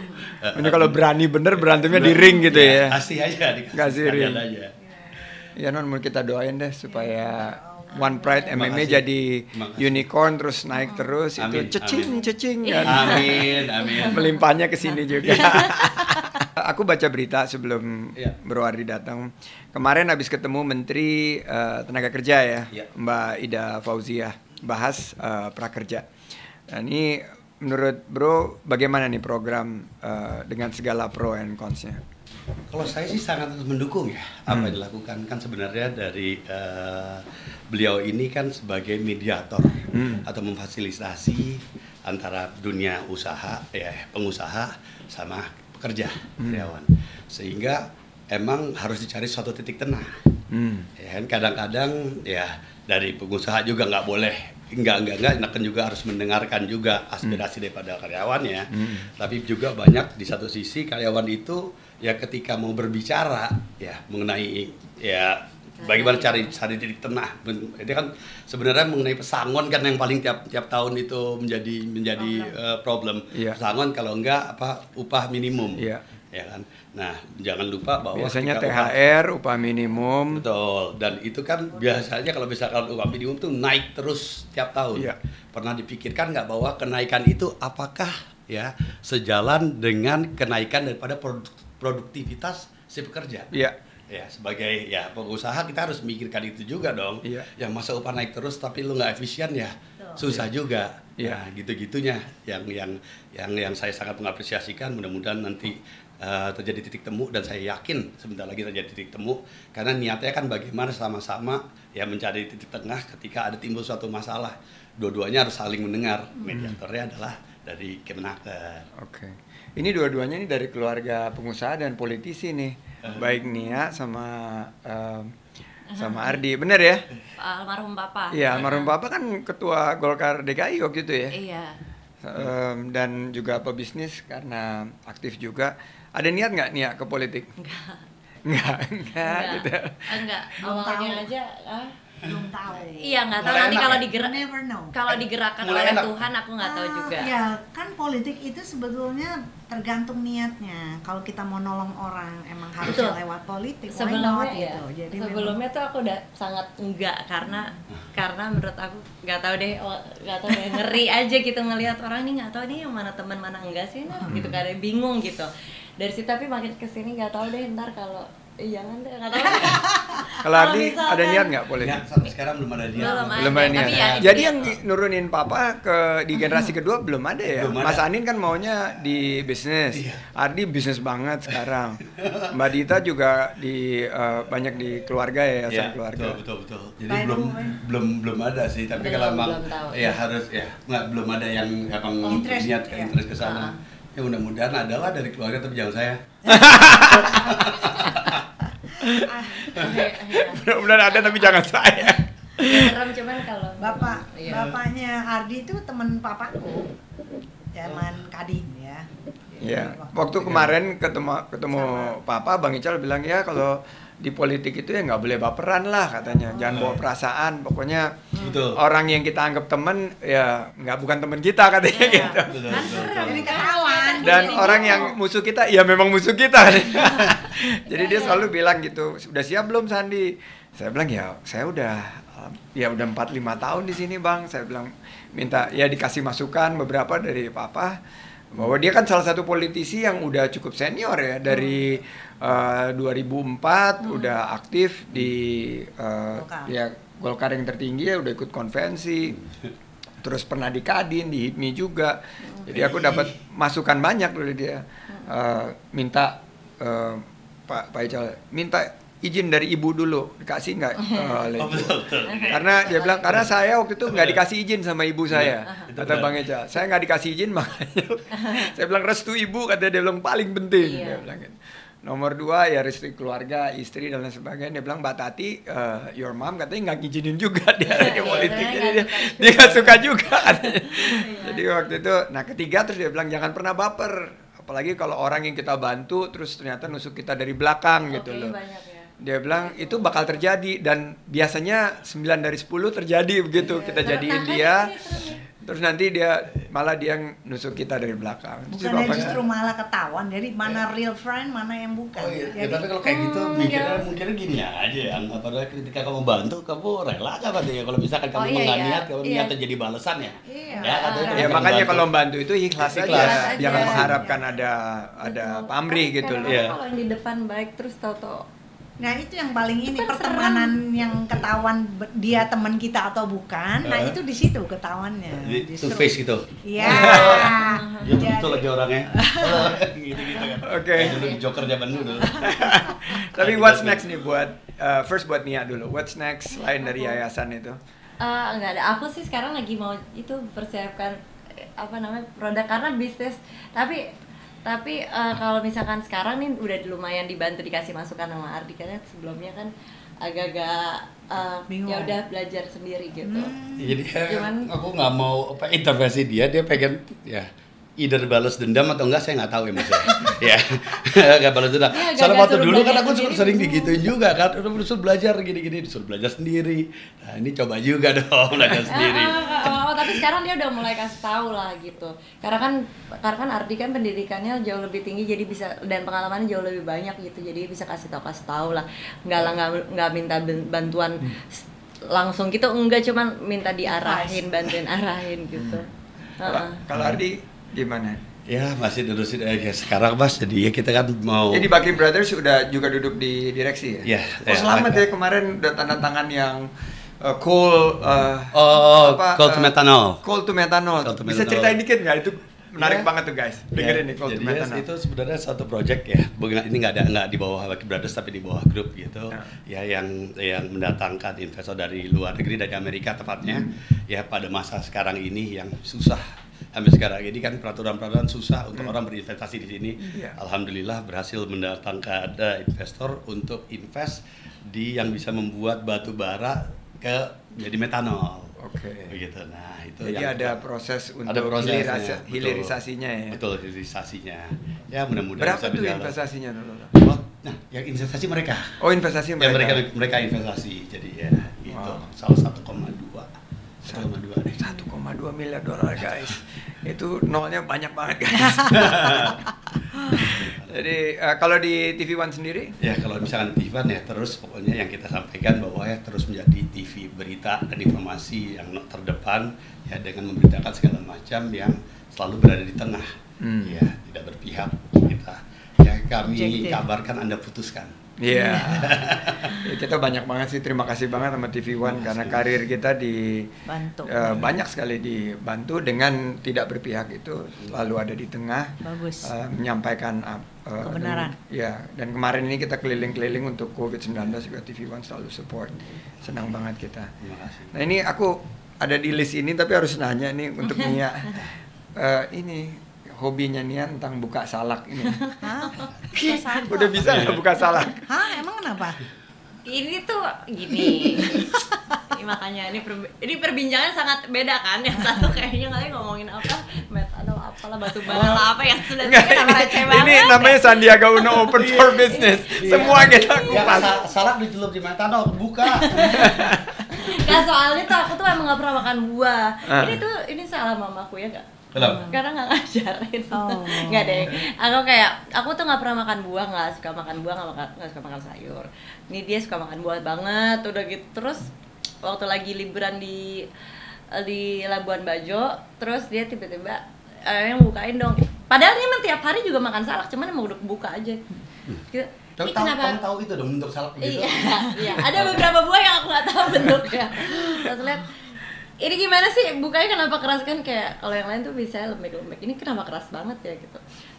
Ini kalau berani bener berantemnya di ring gitu ya. Kasih aja dikasih Kasih ring. aja. Ya non, mau kita doain deh supaya One Pride MMA jadi Terima kasih. unicorn terus naik terus Amin, itu cecing amin. cecing kan. Amin, amin. Melimpahnya ke sini juga. Aku baca berita sebelum Iya. Bro Ardi datang. Kemarin habis ketemu Menteri eh, Tenaga Kerja ya, Iya. Mbak Ida Fauziah, bahas eh, prakerja. Nah, ini menurut Bro bagaimana nih program eh, dengan segala pro and cons-nya? Kalau saya sih sangat mendukung ya apa Hmm. yang dilakukan kan sebenarnya dari eh, beliau ini kan sebagai mediator Hmm. atau memfasilitasi antara dunia usaha ya pengusaha sama pekerja Hmm. karyawan sehingga emang harus dicari suatu titik tengah Hmm. ya kan kadang-kadang ya dari pengusaha juga nggak boleh nggak nggak nggak kan juga harus mendengarkan juga aspirasi daripada karyawannya Hmm. tapi juga banyak di satu sisi karyawan itu ya ketika mau berbicara ya mengenai ya bagaimana cari cari titik tengah ini kan sebenarnya mengenai pesangon kan yang paling tiap tiap tahun itu menjadi menjadi eh, problem Iya. pesangon kalau enggak apa upah minimum Iya. ya kan nah jangan lupa bahwa Biasanya ketika upah- THR, upah minimum. Betul, dan itu kan biasanya kalau misalkan upah minimum tuh naik terus tiap tahun. Iya. Pernah dipikirkan nggak bahwa kenaikan itu apakah ya sejalan dengan kenaikan daripada produk- produktivitas si pekerja? Iya. Ya sebagai ya pengusaha kita harus memikirkan itu juga dong. Iya. Yang masa upah naik terus tapi lu nggak efisien ya susah juga. Iya. Nah, gitu-gitunya yang yang yang yang saya sangat mengapresiasikan. Mudah-mudahan nanti uh, terjadi titik temu dan saya yakin sebentar lagi terjadi titik temu karena niatnya kan bagaimana sama-sama ya mencari titik tengah ketika ada timbul suatu masalah. Dua-duanya harus saling mendengar. Mediatornya adalah dari Kemenaker. Oke. Ini dua-duanya ini dari keluarga pengusaha dan politisi nih. Baik Nia sama em, sama Ardi. Bener ya? Almarhum papa. Iya, almarhum Bapak kan ketua Golkar DKI waktu itu ya. Iya. Em, dan juga pebisnis karena aktif juga. Ada niat nggak Nia ke politik? Enggak. Nggak, nggak gitu. Enggak. Belum Awalnya aja ah, belum tahu Iya, nggak tahu nanti kalau ya? digerak never know kalau digerakkan Mulai oleh enak. Tuhan aku nggak tahu Ah, juga. Ya, kan politik itu sebetulnya tergantung niatnya. Kalau kita mau nolong orang, emang harus Betul. lewat politik. Sebelumnya not, ya gitu. Jadi sebelumnya tuh aku udah sangat enggak karena karena menurut aku nggak tahu deh oh, nggak tahu deh ngeri aja gitu ngelihat orang ini nggak tahu nih yang mana teman mana enggak sih nah gitu kadang bingung gitu dari situ tapi makin ke sini nggak tahu deh ntar kalau jangan deh nggak tahu deh. Kalau Ardi misalkan- ada niat nggak politik? Ya, sampai sekarang belum ada dia. Belum ada. belum ada niat. ya Jadi yang ya. nurunin papa ke di generasi kedua belum ada ya. Belum ada. Mas Anin kan maunya di bisnis. Iya. Ardi bisnis banget sekarang. Mbak Dita juga di eh, banyak di keluarga ya, Ya, keluarga. betul, betul, betul. Jadi belum belum belum ada sih, tapi Belum, kalau emang ya harus ya nggak belum ada yang emang Interest, niat ke ya. interest ke sana. Ah. Ya mudah-mudahan adalah dari keluarga tapi jangan saya. Iya. Mudah-mudahan ada tapi jangan saya. Ya, serem cuman kalau Bapak, Iya. bapaknya Ardi itu teman papaku. Zaman Kadin ya. Jadi Ya, waktu kemarin ketemu ketemu Papa, Bang Ical bilang ya kalau di politik itu ya nggak boleh baperan lah katanya, jangan bawa perasaan. Pokoknya Betul. orang yang kita anggap temen ya nggak bukan temen kita katanya Iya. gitu. Betul, Kan betul, ketahuan. Dan Jadi orang yang musuh kita ya memang musuh kita. Jadi dia selalu bilang gitu, sudah siap belum Sandi? Saya bilang ya saya udah ya udah 4 5 tahun di sini Bang. Saya bilang minta ya dikasih masukan beberapa dari Papa bahwa dia kan salah satu politisi yang udah cukup senior ya dari uh, 2004 udah aktif di uh, Golkar. ya Golkar yang tertinggi ya udah ikut konvensi. Terus pernah di Kadin di HIPMI juga. Jadi aku dapat masukan banyak dari dia. Eh, minta eh, Pak Pak Ical minta izin dari ibu dulu. Dikasih nggak? Eh, oleh Oh, ibu? betul, betul. karena dia bilang karena saya waktu itu nggak dikasih izin sama ibu saya Itu kata benar. Bang Eja saya nggak dikasih izin makanya. Saya bilang restu ibu kata dia bilang paling penting. Iya. dia bilang gitu. Nomor dua ya restu keluarga istri dan lain sebagainya. Dia bilang Mbak Tati eh, your mom katanya nggak ngizinin juga dia di Iya, politik. jadi dia nggak suka dia nggak suka juga. Iya. jadi waktu itu nah ketiga terus dia bilang jangan pernah baper. Apalagi kalau orang yang kita bantu terus ternyata nusuk kita dari belakang gitu Oke, loh. banyak ya. dia bilang itu bakal terjadi. Dan biasanya 9 dari 10 terjadi begitu. Kita Terus jadiin dia terus nanti dia malah dia nusuk kita dari belakang. Apa- justru malah ketahuan. Jadi mana real friend, mana yang bukan. Oh iya, ya, Jadi tapi kalau kayak gitu Hmm, mikirnya ya. mungkin gini aja yang apalagi ketika kamu bantu kamu rela bantu ya kalau misalkan kamu Oh, iya, iya. niat kamu Iya. niatnya jadi balasan ya Iya. ya katanya Ya, kalau Ya kamu makanya bantu- kalau membantu itu ikhlas, Ikhlas aja, aja. jangan mengharapkan ada ada Betul. pamrih gitu loh. Iya. Kalau yang di depan baik terus tahu-tahu Nah itu yang paling ini Kan pertemanan yang ketahuan dia teman kita atau bukan. Nah Heeh. itu di situ ketahuannya. Jadi two Justru. face gitu Iya. dia betul lagi orangnya gitu gitu kan Oke. Dulu di Joker zaman dulu Tapi what's next nih buat uh, first buat Nia dulu. What's next selain dari yayasan itu? Eh, nggak ada aku sih sekarang lagi mau itu persiapkan eh, apa namanya produk karena bisnis tapi tapi eh, kalau misalkan sekarang nih udah lumayan dibantu dikasih masukan sama Ardi karena sebelumnya kan agak-agak eh, Bingung. ya udah belajar sendiri gitu Hmm. jadi ya, Cuman- aku nggak mau apa intervensi dia dia pengen ya either balas dendam atau enggak saya nggak tahu ya mas ya nggak balas dendam agak-agak soalnya waktu dulu kan aku sendiri. sering digituin juga kan udah disuruh belajar gini-gini disuruh belajar sendiri nah ini coba juga dong belajar sendiri Ah, ah, ah, oh, tapi sekarang dia udah mulai kasih tahu lah gitu. Karena kan karena kan Ardi kan pendidikannya jauh lebih tinggi jadi bisa dan pengalamannya jauh lebih banyak gitu. Jadi bisa kasih tahu kasih tahu lah. Enggak lah nggak nggak minta bantuan s- langsung gitu enggak cuman minta diarahin, bantuin arahin gitu. Kalau Heeh. kalau Ardi gimana? ya masih terusin aja sekarang mas jadi ya kita kan mau Jadi Bakri Brothers sudah juga duduk di direksi ya? Iya, Oh, ya, selamat ya kemarin udah tanda tangan yang uh, coal uh, Oh, coal to uh, methanol. Coal to methanol. Coal to Bisa methanol. ceritain dikit nggak? Itu menarik Iya. banget tuh guys. Dengerin nih coal to jadi methanol. itu sebenarnya satu project ya ini nggak ada nggak di bawah Lucky Brothers tapi di bawah grup gitu Ya. ya yang yang mendatangkan investor dari luar negeri dari Amerika tepatnya Hmm. ya pada masa sekarang ini yang susah sampai sekarang ini kan peraturan-peraturan susah untuk orang berinvestasi di sini Iya. alhamdulillah berhasil mendatangkan ada investor untuk invest di yang bisa membuat batu bara ke jadi metanol Oke. begitu nah itu Jadi yang- ada proses untuk ada prosesnya, betul. hilirisasinya ya. Betul, hilirisasinya. Ya mudah-mudahan Berapa bisa tuh berjalan. investasinya dulu? Oh, nah, yang investasi mereka. Oh investasi Ya mereka. mereka mereka investasi. Jadi ya itu Wow. salah 1,2 1,2 deh. 1,2 miliar dolar guys. Itu nolnya banyak banget guys. Jadi eh, kalau di TV One sendiri, Ya kalau misalkan Tivan ya terus pokoknya yang kita sampaikan bahwa ya terus menjadi TV berita dan informasi yang terdepan ya dengan memberitakan segala macam yang selalu berada di tengah. Hmm. Ya, tidak berpihak kita. Ya kami Objektif. kabarkan Anda putuskan. Iya. Ya, kita banyak banget sih terima kasih banget sama TV One Terima karena karir kita di Bantu. eh, banyak sekali dibantu dengan tidak berpihak itu selalu ada di tengah Bagus. eh, menyampaikan eh, Kebenaran. dan- ya dan kemarin ini kita keliling-keliling untuk COVID-19 juga TV One selalu support senang banget kita Terima kasih. nah ini aku ada di list ini tapi harus nanya nih untuk Nia Eh, ini hobinya Nia tentang buka salak ini Hah? Buka salak. udah bisa nggak buka salak Hah, emang kenapa? Ini tuh gini. ini makanya ini per- ini perbincangan sangat beda kan. Yang satu kayaknya kalian ngomongin apa metanol apalah batu bara lah apa yang sudah Enggak, kita ini, ini banget. namanya Sandiaga Uno Open for Business. Semua kita Ya, kupas. sa- salak dicelup di metanol, buka. Gak soalnya tuh aku tuh emang gak pernah makan buah. Ah. Ini tuh ini salah mamaku ya gak? Kenapa? Karena gak ngajarin. Oh. Gak deh. Aku kayak aku tuh gak pernah makan buah, gak suka makan buah, gak, makan, gak suka makan sayur. Ini dia suka makan buah banget, udah gitu terus waktu lagi liburan di di Labuan Bajo, terus dia tiba-tiba eh, yang bukain dong. Padahal dia emang tiap hari juga makan salak, cuman emang udah buka aja. Gitu. Tapi "Ih, tahu, kenapa- kamu tahu itu dong bentuk salak begitu. Iya, iya. Ada beberapa buah yang aku nggak tahu bentuknya. Terus lihat, ini gimana sih bukanya kenapa keras kan kayak kalau yang lain tuh bisa lembek-lembek. Ini kenapa keras banget ya gitu.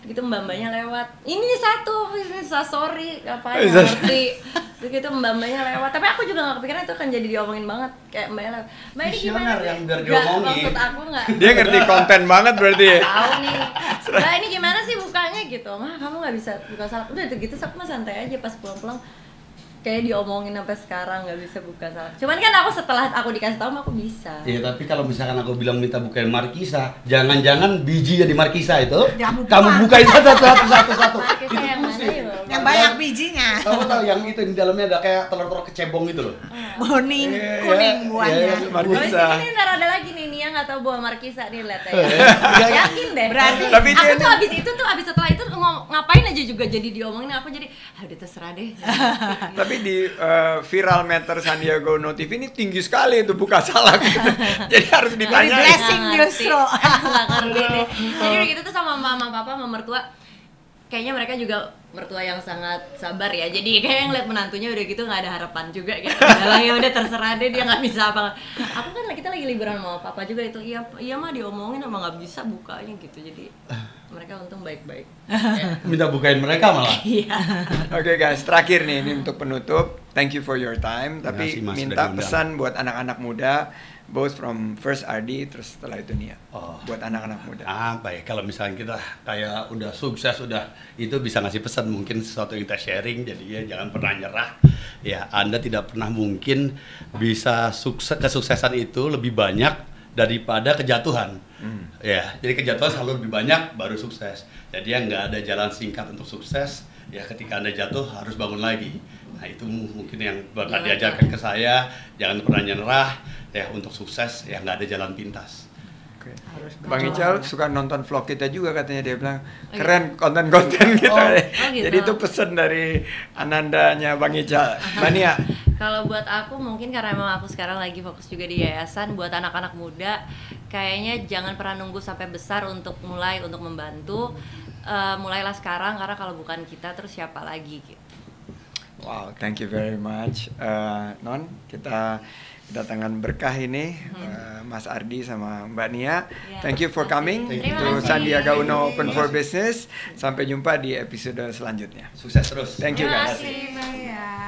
Gitu mbak-mbaknya lewat. Ini satu, ini sorry, apa Sas- ngerti. Begitu mbak-mbaknya lewat. Tapi aku juga nggak kepikiran itu akan jadi diomongin banget. Kayak mbaknya lewat. Mbak ini gimana sih? yang biar diomongin. maksud aku nggak. Dia ngerti konten banget berarti ya. Tahu nih. Mbak ini gimana sih bukanya gitu. Mah kamu nggak bisa buka salak. Udah gitu aku mah santai aja pas pulang-pulang kayak diomongin sampai sekarang nggak bisa buka salah. Cuman kan aku setelah aku dikasih tahu aku bisa. Iya, tapi kalau misalkan aku bilang minta bukain markisa, jangan-jangan bijinya di markisa itu Kamu kamu buka. bukain satu satu satu satu. Markisa Itu yang mana ya? Yang banyak bijinya. Kamu tahu yang itu di dalamnya ada kayak telur-telur kecebong gitu loh. Kuning, Iya, kuning iya, buahnya. iya, Oh, Markisa. ini ntar ada lagi nih Nia nggak tahu buah markisa nih lihat ya. Yakin deh. Berarti- Tapi aku tuh abis itu tuh abis setelah itu ngom- ngapain aja juga jadi diomongin aku jadi ah udah terserah deh. Tapi di uh, viral meter Sandiaga Uno TV ini tinggi sekali itu buka salak. Jadi harus ditanya. blessing justru. Jadi udah gitu tuh sama mama papa sama mertua kayaknya mereka juga mertua yang sangat sabar ya. Jadi kayak yang lihat menantunya udah gitu nggak ada harapan juga gitu. Udah ya udah terserah deh dia nggak bisa apa aku kan kita lagi liburan sama papa juga itu. Iya iya mah diomongin sama nggak bisa bukanya gitu. Jadi mereka untung baik-baik. Minta bukain mereka malah. iya. Oke guys, terakhir nih ini untuk penutup. Thank you for your time. Tapi kasih, Mas, minta pesan buat anak-anak muda, both from first RD terus setelah itu Nia. Oh. Buat anak-anak muda. apa ya kalau misalnya kita kayak udah sukses udah itu bisa ngasih pesan mungkin sesuatu yang kita sharing jadi ya jangan pernah nyerah ya anda tidak pernah mungkin bisa sukses kesuksesan itu lebih banyak daripada kejatuhan ya jadi kejatuhan selalu lebih banyak baru sukses jadi ya nggak ada jalan singkat untuk sukses ya ketika anda jatuh harus bangun lagi nah itu mungkin yang pernah Jangan diajarkan ke saya jangan pernah nyerah ya untuk sukses ya nggak ada jalan pintas Oke. Harus Bang. Ical suka nonton vlog kita juga katanya dia bilang Oh, iya. keren konten-konten kita. Oh, oh gitu. Jadi itu pesan dari Anandanya Bang Ical. Mbak Nia, Kalau buat aku mungkin karena emang aku sekarang lagi fokus juga di yayasan buat anak-anak muda kayaknya jangan pernah nunggu sampai besar untuk mulai untuk membantu Eh, mulailah sekarang karena kalau bukan kita terus siapa lagi gitu. Wow, thank you very much, Eh, Non. Kita kedatangan berkah ini, eh, Mas Ardi sama Mbak Nia. Ya, Thank you for coming kasih. to Terima kasih. Sandiaga Uno Open for. Business. Sampai jumpa di episode selanjutnya. sukses terus Thank you guys. Terima kasih, Mbak.